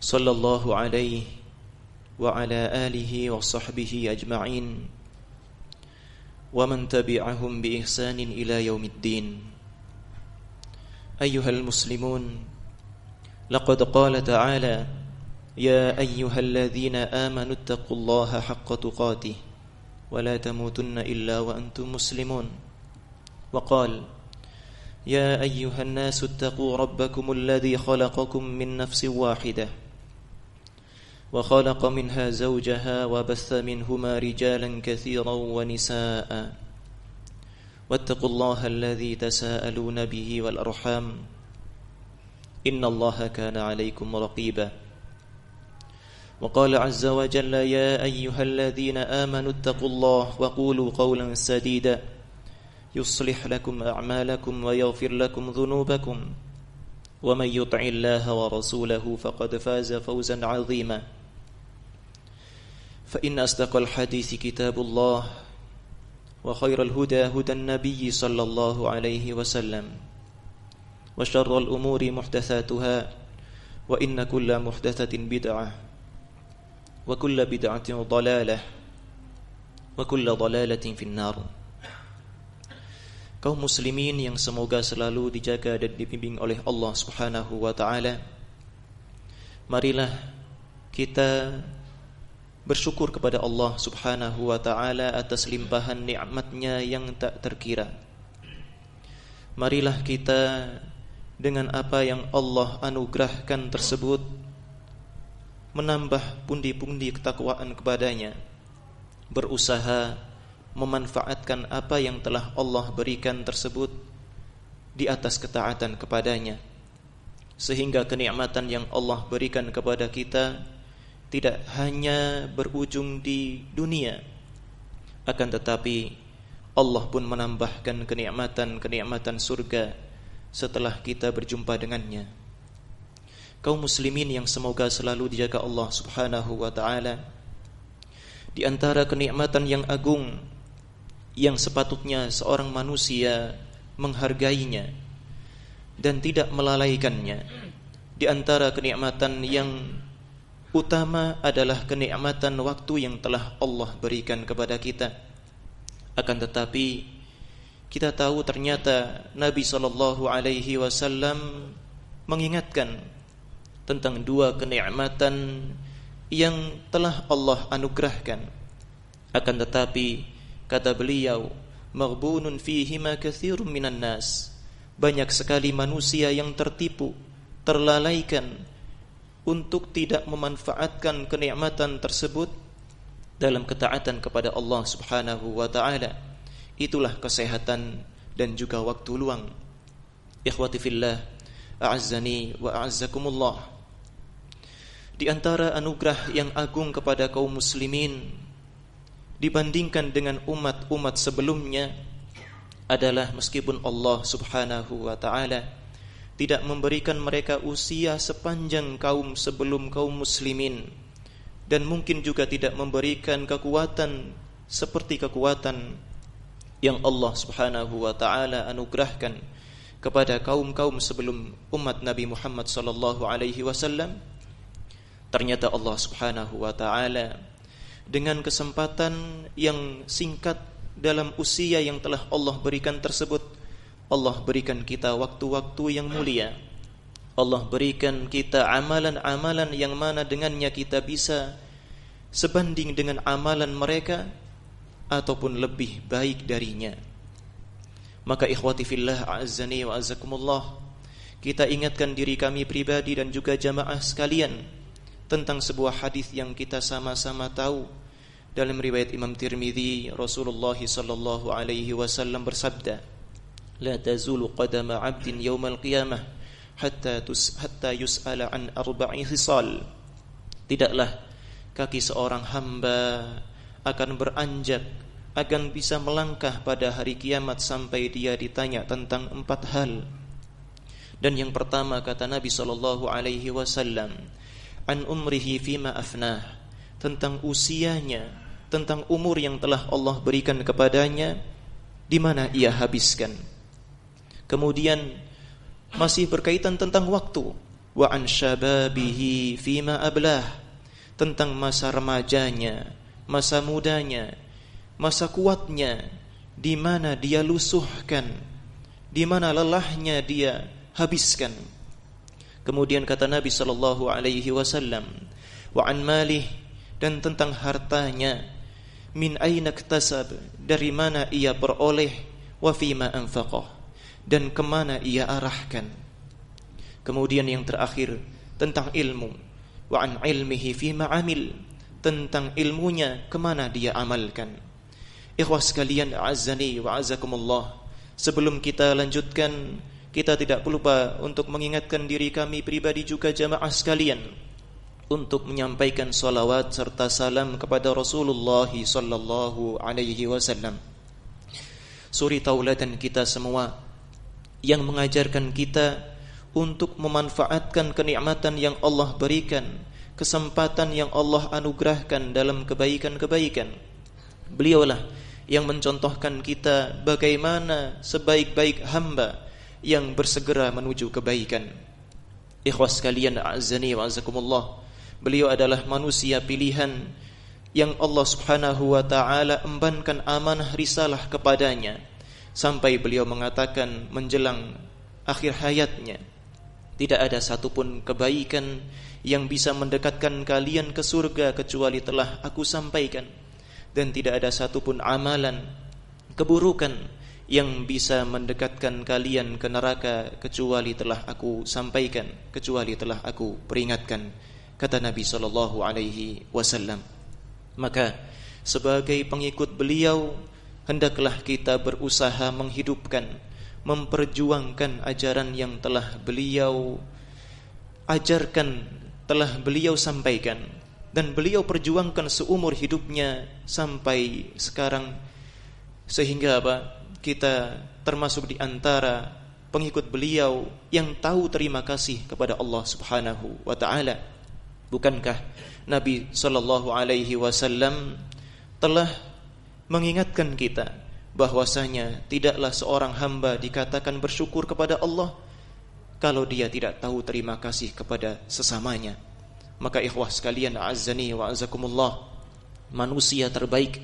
صلى الله عليه وعلى آله وصحبه أجمعين. ومن تبعهم بإحسان إلى يوم الدين. أيها المسلمون لقد قال تعالى يا أيها الذين آمنوا اتقوا الله حق تقاته ولا تموتن إلا وأنتم مسلمون. وقال يا أيها الناس اتقوا ربكم الذي خلقكم من نفس واحدة وخلق منها زوجها وبث منهما رجالا كثيرا ونساء. واتقوا الله الذي تساءلون به والأرحام. إن الله كان عليكم رقيبا. وقال عز وجل يا أيها الذين آمنوا اتقوا الله وقولوا قولا سديدا. يصلح لكم أعمالكم ويغفر لكم ذنوبكم. ومن يطع الله ورسوله فقد فاز فوزا عظيما. فإن أصدق الحديث كتاب الله وخير الهدى هدى النبي صلى الله عليه وسلم وشر الأمور محدثاتها وإن كل محدثة بدعة وكل بدعة ضلالة وكل ضلالة في النار kaum muslimin yang semoga selalu dijaga dan dibimbing oleh Allah Subhanahu wa taala. Marilah kita bersyukur kepada Allah Subhanahu wa taala atas limpahan nikmatnya yang tak terkira. Marilah kita dengan apa yang Allah anugerahkan tersebut menambah pundi-pundi ketakwaan kepadanya, berusaha memanfaatkan apa yang telah Allah berikan tersebut di atas ketaatan kepadanya sehingga kenikmatan yang Allah berikan kepada kita tidak hanya berujung di dunia akan tetapi Allah pun menambahkan kenikmatan-kenikmatan surga setelah kita berjumpa dengannya kaum muslimin yang semoga selalu dijaga Allah Subhanahu wa taala di antara kenikmatan yang agung yang sepatutnya seorang manusia menghargainya dan tidak melalaikannya. Di antara kenikmatan yang utama adalah kenikmatan waktu yang telah Allah berikan kepada kita. Akan tetapi kita tahu ternyata Nabi sallallahu alaihi wasallam mengingatkan tentang dua kenikmatan yang telah Allah anugerahkan. Akan tetapi Kata beliau, "Maghbunun fihima katsirun minan nas." Banyak sekali manusia yang tertipu, terlalaikan untuk tidak memanfaatkan kenikmatan tersebut dalam ketaatan kepada Allah Subhanahu wa taala. Itulah kesehatan dan juga waktu luang. Ikhwati fillah, a'azzani wa a'azzakumullah. Di antara anugerah yang agung kepada kaum muslimin dibandingkan dengan umat-umat sebelumnya adalah meskipun Allah Subhanahu wa taala tidak memberikan mereka usia sepanjang kaum sebelum kaum muslimin dan mungkin juga tidak memberikan kekuatan seperti kekuatan yang Allah Subhanahu wa taala anugerahkan kepada kaum-kaum sebelum umat Nabi Muhammad sallallahu alaihi wasallam. Ternyata Allah Subhanahu wa taala dengan kesempatan yang singkat dalam usia yang telah Allah berikan tersebut Allah berikan kita waktu-waktu yang mulia. Allah berikan kita amalan-amalan yang mana dengannya kita bisa sebanding dengan amalan mereka ataupun lebih baik darinya. Maka ikhwati fillah a'azzani wa azzakumullah kita ingatkan diri kami pribadi dan juga jamaah sekalian tentang sebuah hadis yang kita sama-sama tahu dalam riwayat Imam Tirmidzi Rasulullah sallallahu alaihi wasallam bersabda La tazulu qadama 'abdin yawmal qiyamah hatta tus hatta yus'ala an arba'i khisal Tidaklah kaki seorang hamba akan beranjak akan bisa melangkah pada hari kiamat sampai dia ditanya tentang empat hal. Dan yang pertama kata Nabi sallallahu alaihi wasallam, an umrihi fima afnah, tentang usianya, tentang umur yang telah Allah berikan kepadanya di mana ia habiskan. Kemudian masih berkaitan tentang waktu, wa an syababihi fima ablah. Tentang masa remajanya, masa mudanya, masa kuatnya di mana dia lusuhkan, di mana lelahnya dia habiskan. Kemudian kata Nabi sallallahu alaihi wasallam, wa an malih dan tentang hartanya, min aina iktasab, dari mana ia beroleh, wa fima anfaqah dan ke mana ia arahkan. Kemudian yang terakhir tentang ilmu. Wa an ilmihi fima amil. Tentang ilmunya ke mana dia amalkan. Ikhwah sekalian azani wa azakumullah. Sebelum kita lanjutkan, kita tidak lupa untuk mengingatkan diri kami pribadi juga jamaah sekalian untuk menyampaikan salawat serta salam kepada Rasulullah sallallahu alaihi wasallam. Suri taulatan kita semua yang mengajarkan kita untuk memanfaatkan kenikmatan yang Allah berikan, kesempatan yang Allah anugerahkan dalam kebaikan-kebaikan. Beliaulah yang mencontohkan kita bagaimana sebaik-baik hamba yang bersegera menuju kebaikan. Ikhwas kalian a'zani wa azakumullah. Beliau adalah manusia pilihan yang Allah Subhanahu wa taala embankan amanah risalah kepadanya sampai beliau mengatakan menjelang akhir hayatnya tidak ada satupun kebaikan yang bisa mendekatkan kalian ke surga kecuali telah aku sampaikan. Dan tidak ada satupun amalan keburukan yang bisa mendekatkan kalian ke neraka kecuali telah aku sampaikan, kecuali telah aku peringatkan. Kata Nabi sallallahu alaihi wasallam. Maka sebagai pengikut beliau hendaklah kita berusaha menghidupkan memperjuangkan ajaran yang telah beliau ajarkan, telah beliau sampaikan dan beliau perjuangkan seumur hidupnya sampai sekarang sehingga apa? Kita termasuk di antara pengikut beliau yang tahu terima kasih kepada Allah Subhanahu wa taala. Bukankah Nabi sallallahu alaihi wasallam telah mengingatkan kita bahwasanya tidaklah seorang hamba dikatakan bersyukur kepada Allah kalau dia tidak tahu terima kasih kepada sesamanya. Maka ikhwah sekalian azzani wa azakumullah manusia terbaik,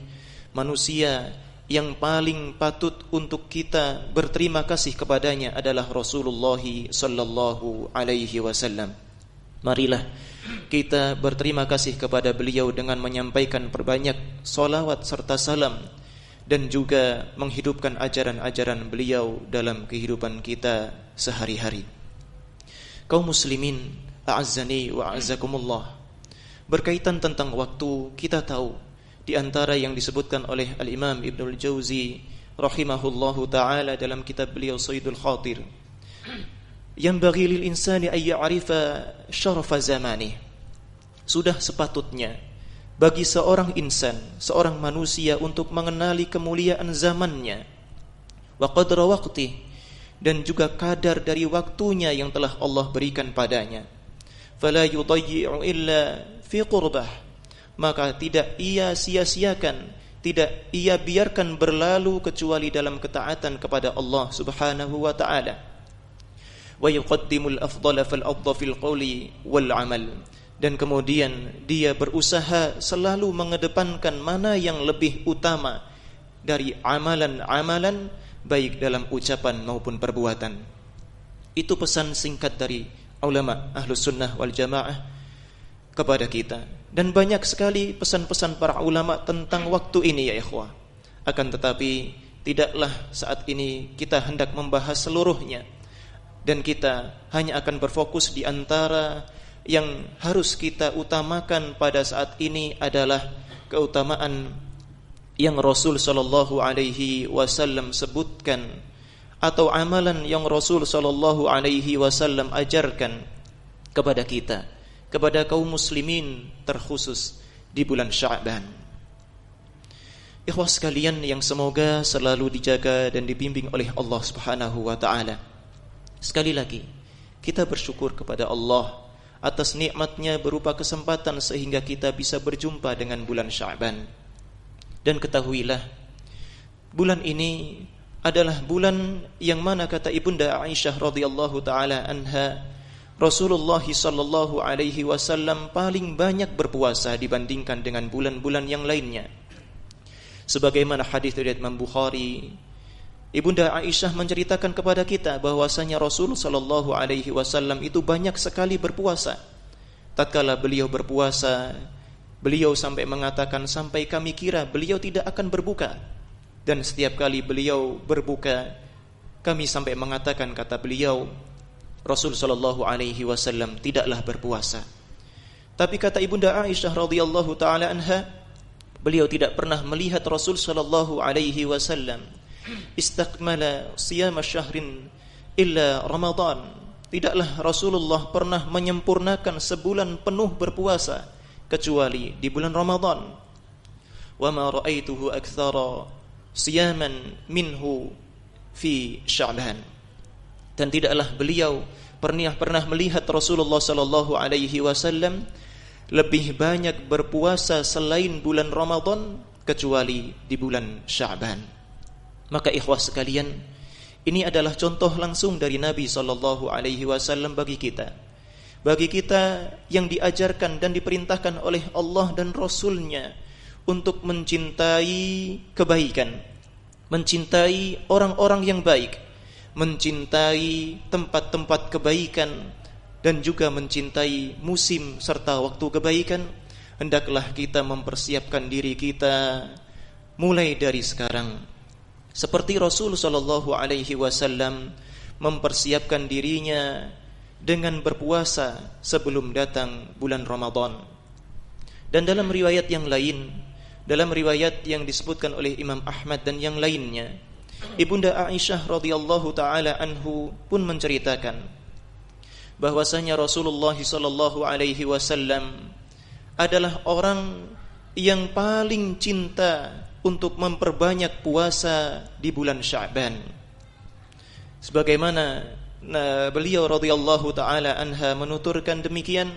manusia yang paling patut untuk kita berterima kasih kepadanya adalah Rasulullah sallallahu alaihi wasallam. Marilah kita berterima kasih kepada beliau dengan menyampaikan perbanyak salawat serta salam dan juga menghidupkan ajaran-ajaran beliau dalam kehidupan kita sehari-hari. Kaum muslimin, a'azzani wa a'azzakumullah. Berkaitan tentang waktu, kita tahu di antara yang disebutkan oleh Al-Imam Ibnul Jauzi rahimahullahu taala dalam kitab beliau Sayyidul Khatir. Yang bagi lil insani ay ya'rifa syarafa zamani. Sudah sepatutnya bagi seorang insan, seorang manusia untuk mengenali kemuliaan zamannya wa qadra waqti dan juga kadar dari waktunya yang telah Allah berikan padanya. Fala yudayyi'u illa fi qurbah. Maka tidak ia sia-siakan, tidak ia biarkan berlalu kecuali dalam ketaatan kepada Allah Subhanahu wa taala. Wa yuqaddimul afdala fal afdha fil qawli wal amal dan kemudian dia berusaha selalu mengedepankan mana yang lebih utama dari amalan-amalan baik dalam ucapan maupun perbuatan. Itu pesan singkat dari ulama ahlus sunnah wal jamaah kepada kita. Dan banyak sekali pesan-pesan para ulama tentang waktu ini ya ikhwah. Akan tetapi tidaklah saat ini kita hendak membahas seluruhnya. Dan kita hanya akan berfokus di antara yang harus kita utamakan pada saat ini adalah keutamaan yang Rasul sallallahu alaihi wasallam sebutkan atau amalan yang Rasul sallallahu alaihi wasallam ajarkan kepada kita kepada kaum muslimin terkhusus di bulan Sya'ban. Ikhwas sekalian yang semoga selalu dijaga dan dibimbing oleh Allah Subhanahu wa taala. Sekali lagi, kita bersyukur kepada Allah atas nikmatnya berupa kesempatan sehingga kita bisa berjumpa dengan bulan Sya'ban. Dan ketahuilah, bulan ini adalah bulan yang mana kata Ibunda Aisyah radhiyallahu taala anha Rasulullah sallallahu alaihi wasallam paling banyak berpuasa dibandingkan dengan bulan-bulan yang lainnya. Sebagaimana hadis dari Imam Bukhari, Ibunda Aisyah menceritakan kepada kita bahwasanya Rasul sallallahu alaihi wasallam itu banyak sekali berpuasa. Tatkala beliau berpuasa, beliau sampai mengatakan sampai kami kira beliau tidak akan berbuka. Dan setiap kali beliau berbuka, kami sampai mengatakan kata beliau, Rasul sallallahu alaihi wasallam tidaklah berpuasa. Tapi kata Ibunda Aisyah radhiyallahu taala anha, Beliau tidak pernah melihat Rasul sallallahu alaihi wasallam istakmala siyam syahrin illa Ramadan. Tidaklah Rasulullah pernah menyempurnakan sebulan penuh berpuasa kecuali di bulan Ramadan. Wa ma ra'aituhu aktsara siyaman minhu fi Sya'ban. Dan tidaklah beliau pernah pernah melihat Rasulullah sallallahu alaihi wasallam lebih banyak berpuasa selain bulan Ramadan kecuali di bulan Sya'ban. Maka ikhwah sekalian, ini adalah contoh langsung dari Nabi sallallahu alaihi wasallam bagi kita. Bagi kita yang diajarkan dan diperintahkan oleh Allah dan Rasulnya untuk mencintai kebaikan, mencintai orang-orang yang baik, mencintai tempat-tempat kebaikan, dan juga mencintai musim serta waktu kebaikan, hendaklah kita mempersiapkan diri kita mulai dari sekarang. Seperti Rasul Shallallahu Alaihi Wasallam mempersiapkan dirinya dengan berpuasa sebelum datang bulan Ramadan. Dan dalam riwayat yang lain, dalam riwayat yang disebutkan oleh Imam Ahmad dan yang lainnya, Ibunda Aisyah radhiyallahu taala anhu pun menceritakan bahwasanya Rasulullah sallallahu alaihi wasallam adalah orang yang paling cinta untuk memperbanyak puasa di bulan Sya'ban. Sebagaimana nah, beliau radhiyallahu taala anha menuturkan demikian,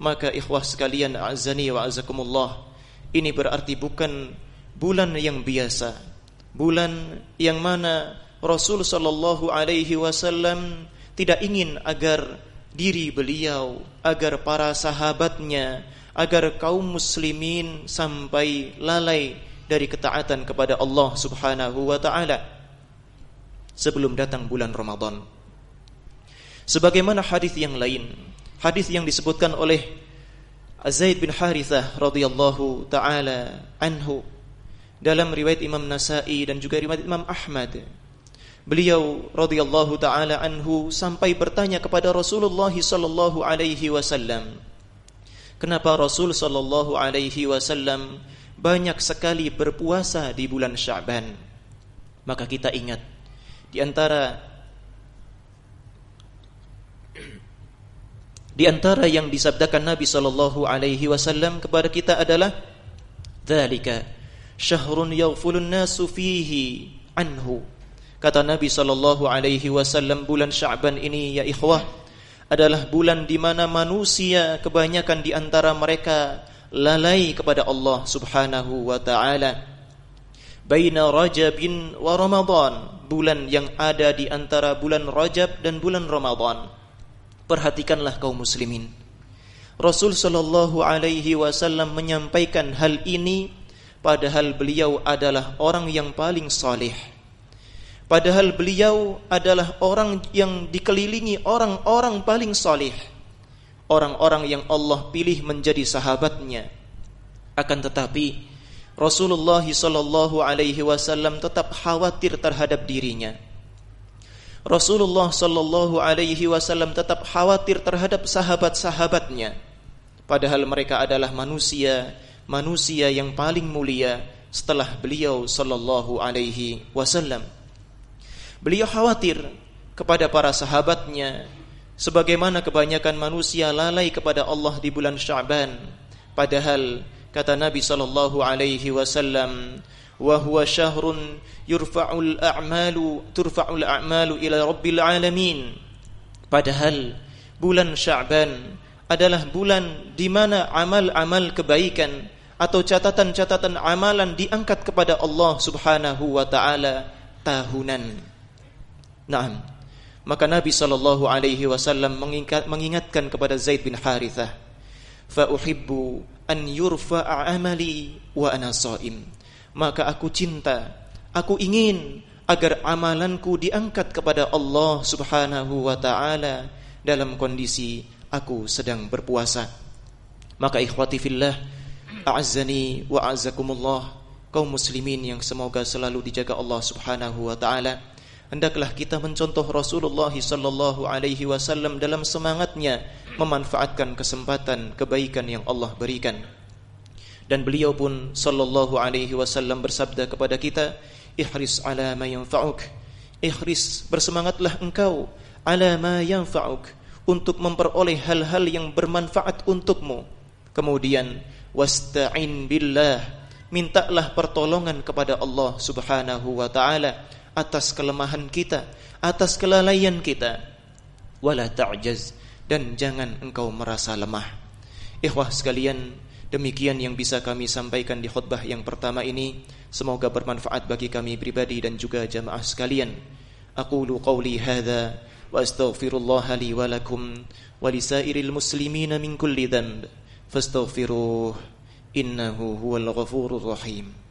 maka ikhwah sekalian azani wa azakumullah, ini berarti bukan bulan yang biasa. Bulan yang mana Rasul sallallahu alaihi wasallam tidak ingin agar diri beliau agar para sahabatnya agar kaum muslimin sampai lalai dari ketaatan kepada Allah Subhanahu wa taala sebelum datang bulan Ramadan. Sebagaimana hadis yang lain, hadis yang disebutkan oleh Zaid bin Harithah radhiyallahu taala anhu dalam riwayat Imam Nasai dan juga riwayat Imam Ahmad Beliau radhiyallahu taala anhu sampai bertanya kepada Rasulullah sallallahu alaihi wasallam, "Kenapa Rasul sallallahu alaihi wasallam banyak sekali berpuasa di bulan Sya'ban?" Maka kita ingat di antara di antara yang disabdakan Nabi sallallahu alaihi wasallam kepada kita adalah "Dzalika syahrun yaghfulun nasu fihi anhu." Kata Nabi sallallahu alaihi wasallam bulan Sya'ban ini ya ikhwah adalah bulan di mana manusia kebanyakan di antara mereka lalai kepada Allah Subhanahu wa taala. Baina Rajabin wa Ramadan, bulan yang ada di antara bulan Rajab dan bulan Ramadan. Perhatikanlah kaum muslimin. Rasul sallallahu alaihi wasallam menyampaikan hal ini padahal beliau adalah orang yang paling saleh Padahal beliau adalah orang yang dikelilingi orang-orang paling salih. Orang-orang yang Allah pilih menjadi sahabatnya. Akan tetapi Rasulullah sallallahu alaihi wasallam tetap khawatir terhadap dirinya. Rasulullah sallallahu alaihi wasallam tetap khawatir terhadap sahabat-sahabatnya. Padahal mereka adalah manusia, manusia yang paling mulia setelah beliau sallallahu alaihi wasallam. Beliau khawatir kepada para sahabatnya sebagaimana kebanyakan manusia lalai kepada Allah di bulan Sya'ban padahal kata Nabi sallallahu alaihi wasallam wa huwa syahrun yurfa'ul a'malu turfa'ul a'malu ila rabbil alamin padahal bulan Sya'ban adalah bulan di mana amal-amal kebaikan atau catatan-catatan amalan diangkat kepada Allah Subhanahu wa taala tahunan. Naam. Maka Nabi sallallahu alaihi wasallam mengingat, mengingatkan kepada Zaid bin Harithah, "Fa uhibbu an yurfa'a amali wa ana shaim." Maka aku cinta, aku ingin agar amalanku diangkat kepada Allah Subhanahu wa taala dalam kondisi aku sedang berpuasa. Maka ikhwati fillah, a'azzani wa a'azzakumullah, kaum muslimin yang semoga selalu dijaga Allah Subhanahu wa taala hendaklah kita mencontoh Rasulullah sallallahu alaihi wasallam dalam semangatnya memanfaatkan kesempatan kebaikan yang Allah berikan. Dan beliau pun sallallahu alaihi wasallam bersabda kepada kita, "Ihris ala ma yanfa'uk." Ihris, bersemangatlah engkau ala ma yanfa'uk untuk memperoleh hal-hal yang bermanfaat untukmu. Kemudian wasta'in billah, mintalah pertolongan kepada Allah Subhanahu wa taala atas kelemahan kita, atas kelalaian kita. Wala ta'jaz dan jangan engkau merasa lemah. Ikhwah sekalian, demikian yang bisa kami sampaikan di khutbah yang pertama ini. Semoga bermanfaat bagi kami pribadi dan juga jamaah sekalian. Aqulu qawli hadza wa astaghfirullah li wa lakum wa lisairil muslimina min kulli dhanb fastaghfiruh innahu huwal ghafurur rahim.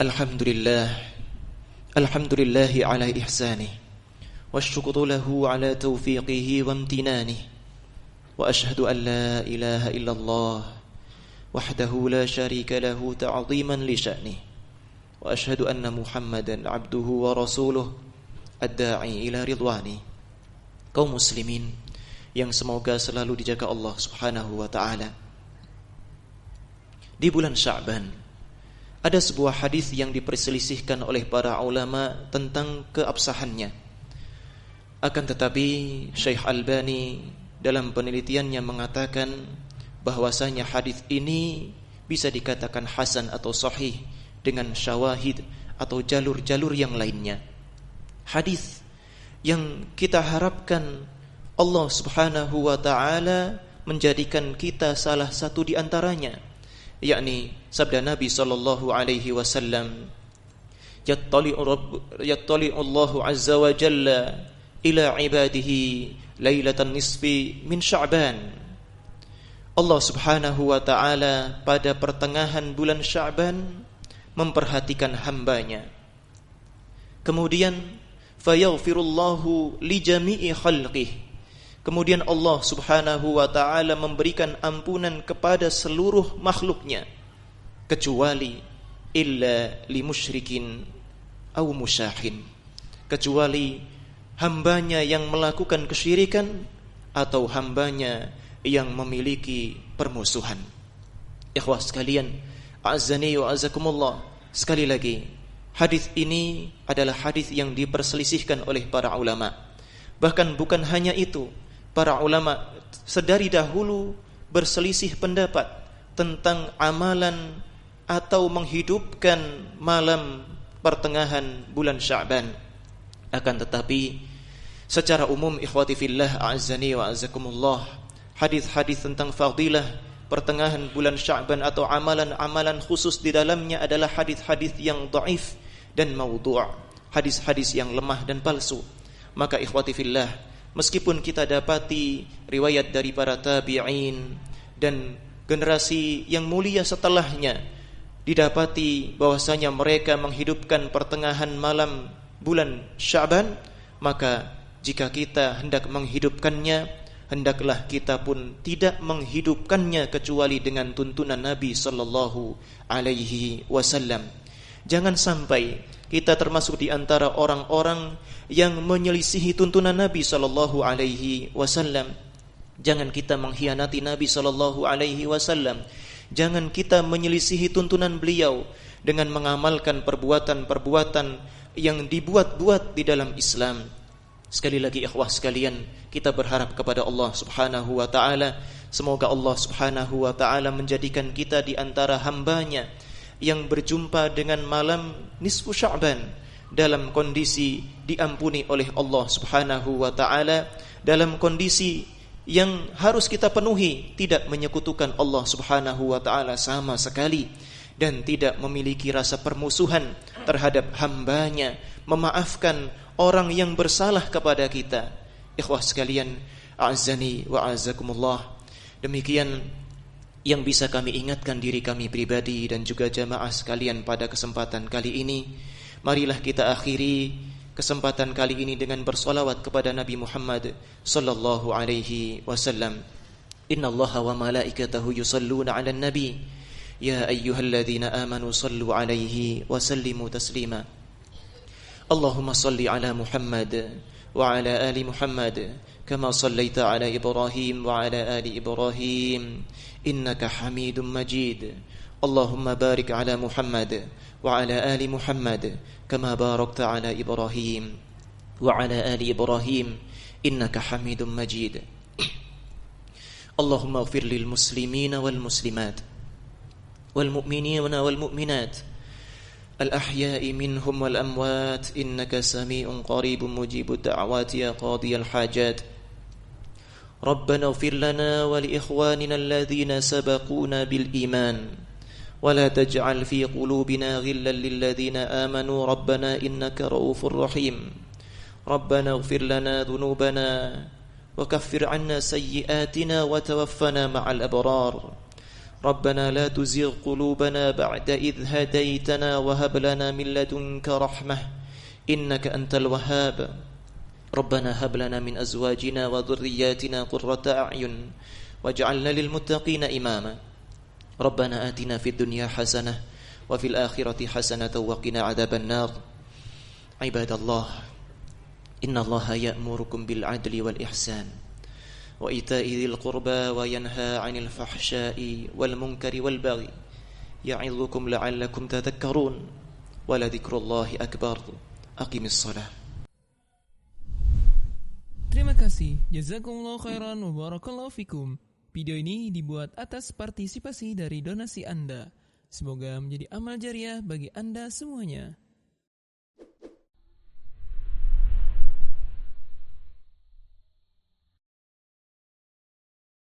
الحمد لله الحمد لله على إحسانه والشكر له على توفيقه وامتنانه وأشهد أن لا إله إلا الله وحده لا شريك له تعظيما لشأنه وأشهد أن محمدا عبده ورسوله الداعي إلى رضوانه. Kaum muslimin yang semoga selalu dijaga Allah Subhanahu wa taala. Di bulan Sya'ban Ada sebuah hadis yang diperselisihkan oleh para ulama tentang keabsahannya. Akan tetapi Syekh Albani dalam penelitiannya mengatakan bahwasanya hadis ini bisa dikatakan hasan atau sahih dengan syawahid atau jalur-jalur yang lainnya. Hadis yang kita harapkan Allah Subhanahu wa taala menjadikan kita salah satu di antaranya yakni sabda Nabi sallallahu alaihi wasallam yattali rabb yattali Allah azza wa jalla ila ibadihi lailatan nisfi min sya'ban. Allah subhanahu wa ta'ala pada pertengahan bulan Sya'ban memperhatikan hambanya. Kemudian fayaghfirullahu li jami'i khalqihi Kemudian Allah subhanahu wa ta'ala memberikan ampunan kepada seluruh makhluknya Kecuali illa li musyrikin au musyahin Kecuali hambanya yang melakukan kesyirikan Atau hambanya yang memiliki permusuhan. Ikhwah sekalian A'azani wa azakumullah Sekali lagi Hadis ini adalah hadis yang diperselisihkan oleh para ulama. Bahkan bukan hanya itu para ulama sedari dahulu berselisih pendapat tentang amalan atau menghidupkan malam pertengahan bulan Sya'ban. Akan tetapi secara umum ikhwati fillah a'azzani wa azakumullah hadis-hadis tentang fadilah pertengahan bulan Sya'ban atau amalan-amalan khusus di dalamnya adalah hadis-hadis yang dhaif dan maudhu', hadis-hadis yang lemah dan palsu. Maka ikhwati fillah Meskipun kita dapati riwayat dari para tabi'in dan generasi yang mulia setelahnya didapati bahwasanya mereka menghidupkan pertengahan malam bulan Syaban, maka jika kita hendak menghidupkannya, hendaklah kita pun tidak menghidupkannya kecuali dengan tuntunan Nabi sallallahu alaihi wasallam. Jangan sampai kita termasuk di antara orang-orang yang menyelisihi tuntunan Nabi sallallahu alaihi wasallam. Jangan kita mengkhianati Nabi sallallahu alaihi wasallam. Jangan kita menyelisihi tuntunan beliau dengan mengamalkan perbuatan-perbuatan yang dibuat-buat di dalam Islam. Sekali lagi ikhwah sekalian, kita berharap kepada Allah Subhanahu wa taala semoga Allah Subhanahu wa taala menjadikan kita di antara hambanya yang berjumpa dengan malam nisfu Sya'ban dalam kondisi diampuni oleh Allah Subhanahu wa taala dalam kondisi yang harus kita penuhi tidak menyekutukan Allah Subhanahu wa taala sama sekali dan tidak memiliki rasa permusuhan terhadap hambanya memaafkan orang yang bersalah kepada kita. Ikhwah sekalian a'azzani wa a'azzakumullah. Demikian yang bisa kami ingatkan diri kami pribadi dan juga jamaah sekalian pada kesempatan kali ini. Marilah kita akhiri kesempatan kali ini dengan bersolawat kepada Nabi Muhammad sallallahu alaihi wasallam. Inna Allah wa malaikatahu yusalluna ala nabi. Ya ayyuhalladzina amanu sallu alaihi Wasallimu taslima. Allahumma salli ala Muhammad wa ala ali Muhammad kama sallaita ala Ibrahim wa ala ali Ibrahim. إنك حميد مجيد. اللهم بارك على محمد وعلى آل محمد كما باركت على إبراهيم وعلى آل إبراهيم. إنك حميد مجيد. اللهم اغفر للمسلمين والمسلمات والمؤمنين والمؤمنات. الأحياء منهم والأموات. إنك سميع قريب مجيب الدعوات يا قاضي الحاجات. ربنا اغفر لنا ولإخواننا الذين سبقونا بالإيمان ولا تجعل في قلوبنا غلا للذين آمنوا. ربنا إنك رؤوف رحيم. ربنا اغفر لنا ذنوبنا وكفر عنا سيئاتنا وتوفنا مع الأبرار. ربنا لا تزغ قلوبنا بعد إذ هديتنا وهب لنا من لدنك رحمة إنك أنت الوهاب. ربنا هب لنا من أزواجنا وذرياتنا قرة أعين واجعلنا للمتقين إماما. ربنا آتنا في الدنيا حسنة وفي الآخرة حسنة وقنا عذاب النار. عباد الله إن الله يأمركم بالعدل والإحسان وإيتاء ذي القربى وينهى عن الفحشاء والمنكر والبغي يعظكم لعلكم تذكرون. ولذكر الله أكبر. أقم الصلاة. Terima kasih. Jazakumullah khairan wa barakallahu fikum. Video ini dibuat atas partisipasi dari donasi Anda. Semoga menjadi amal jariah bagi Anda semuanya.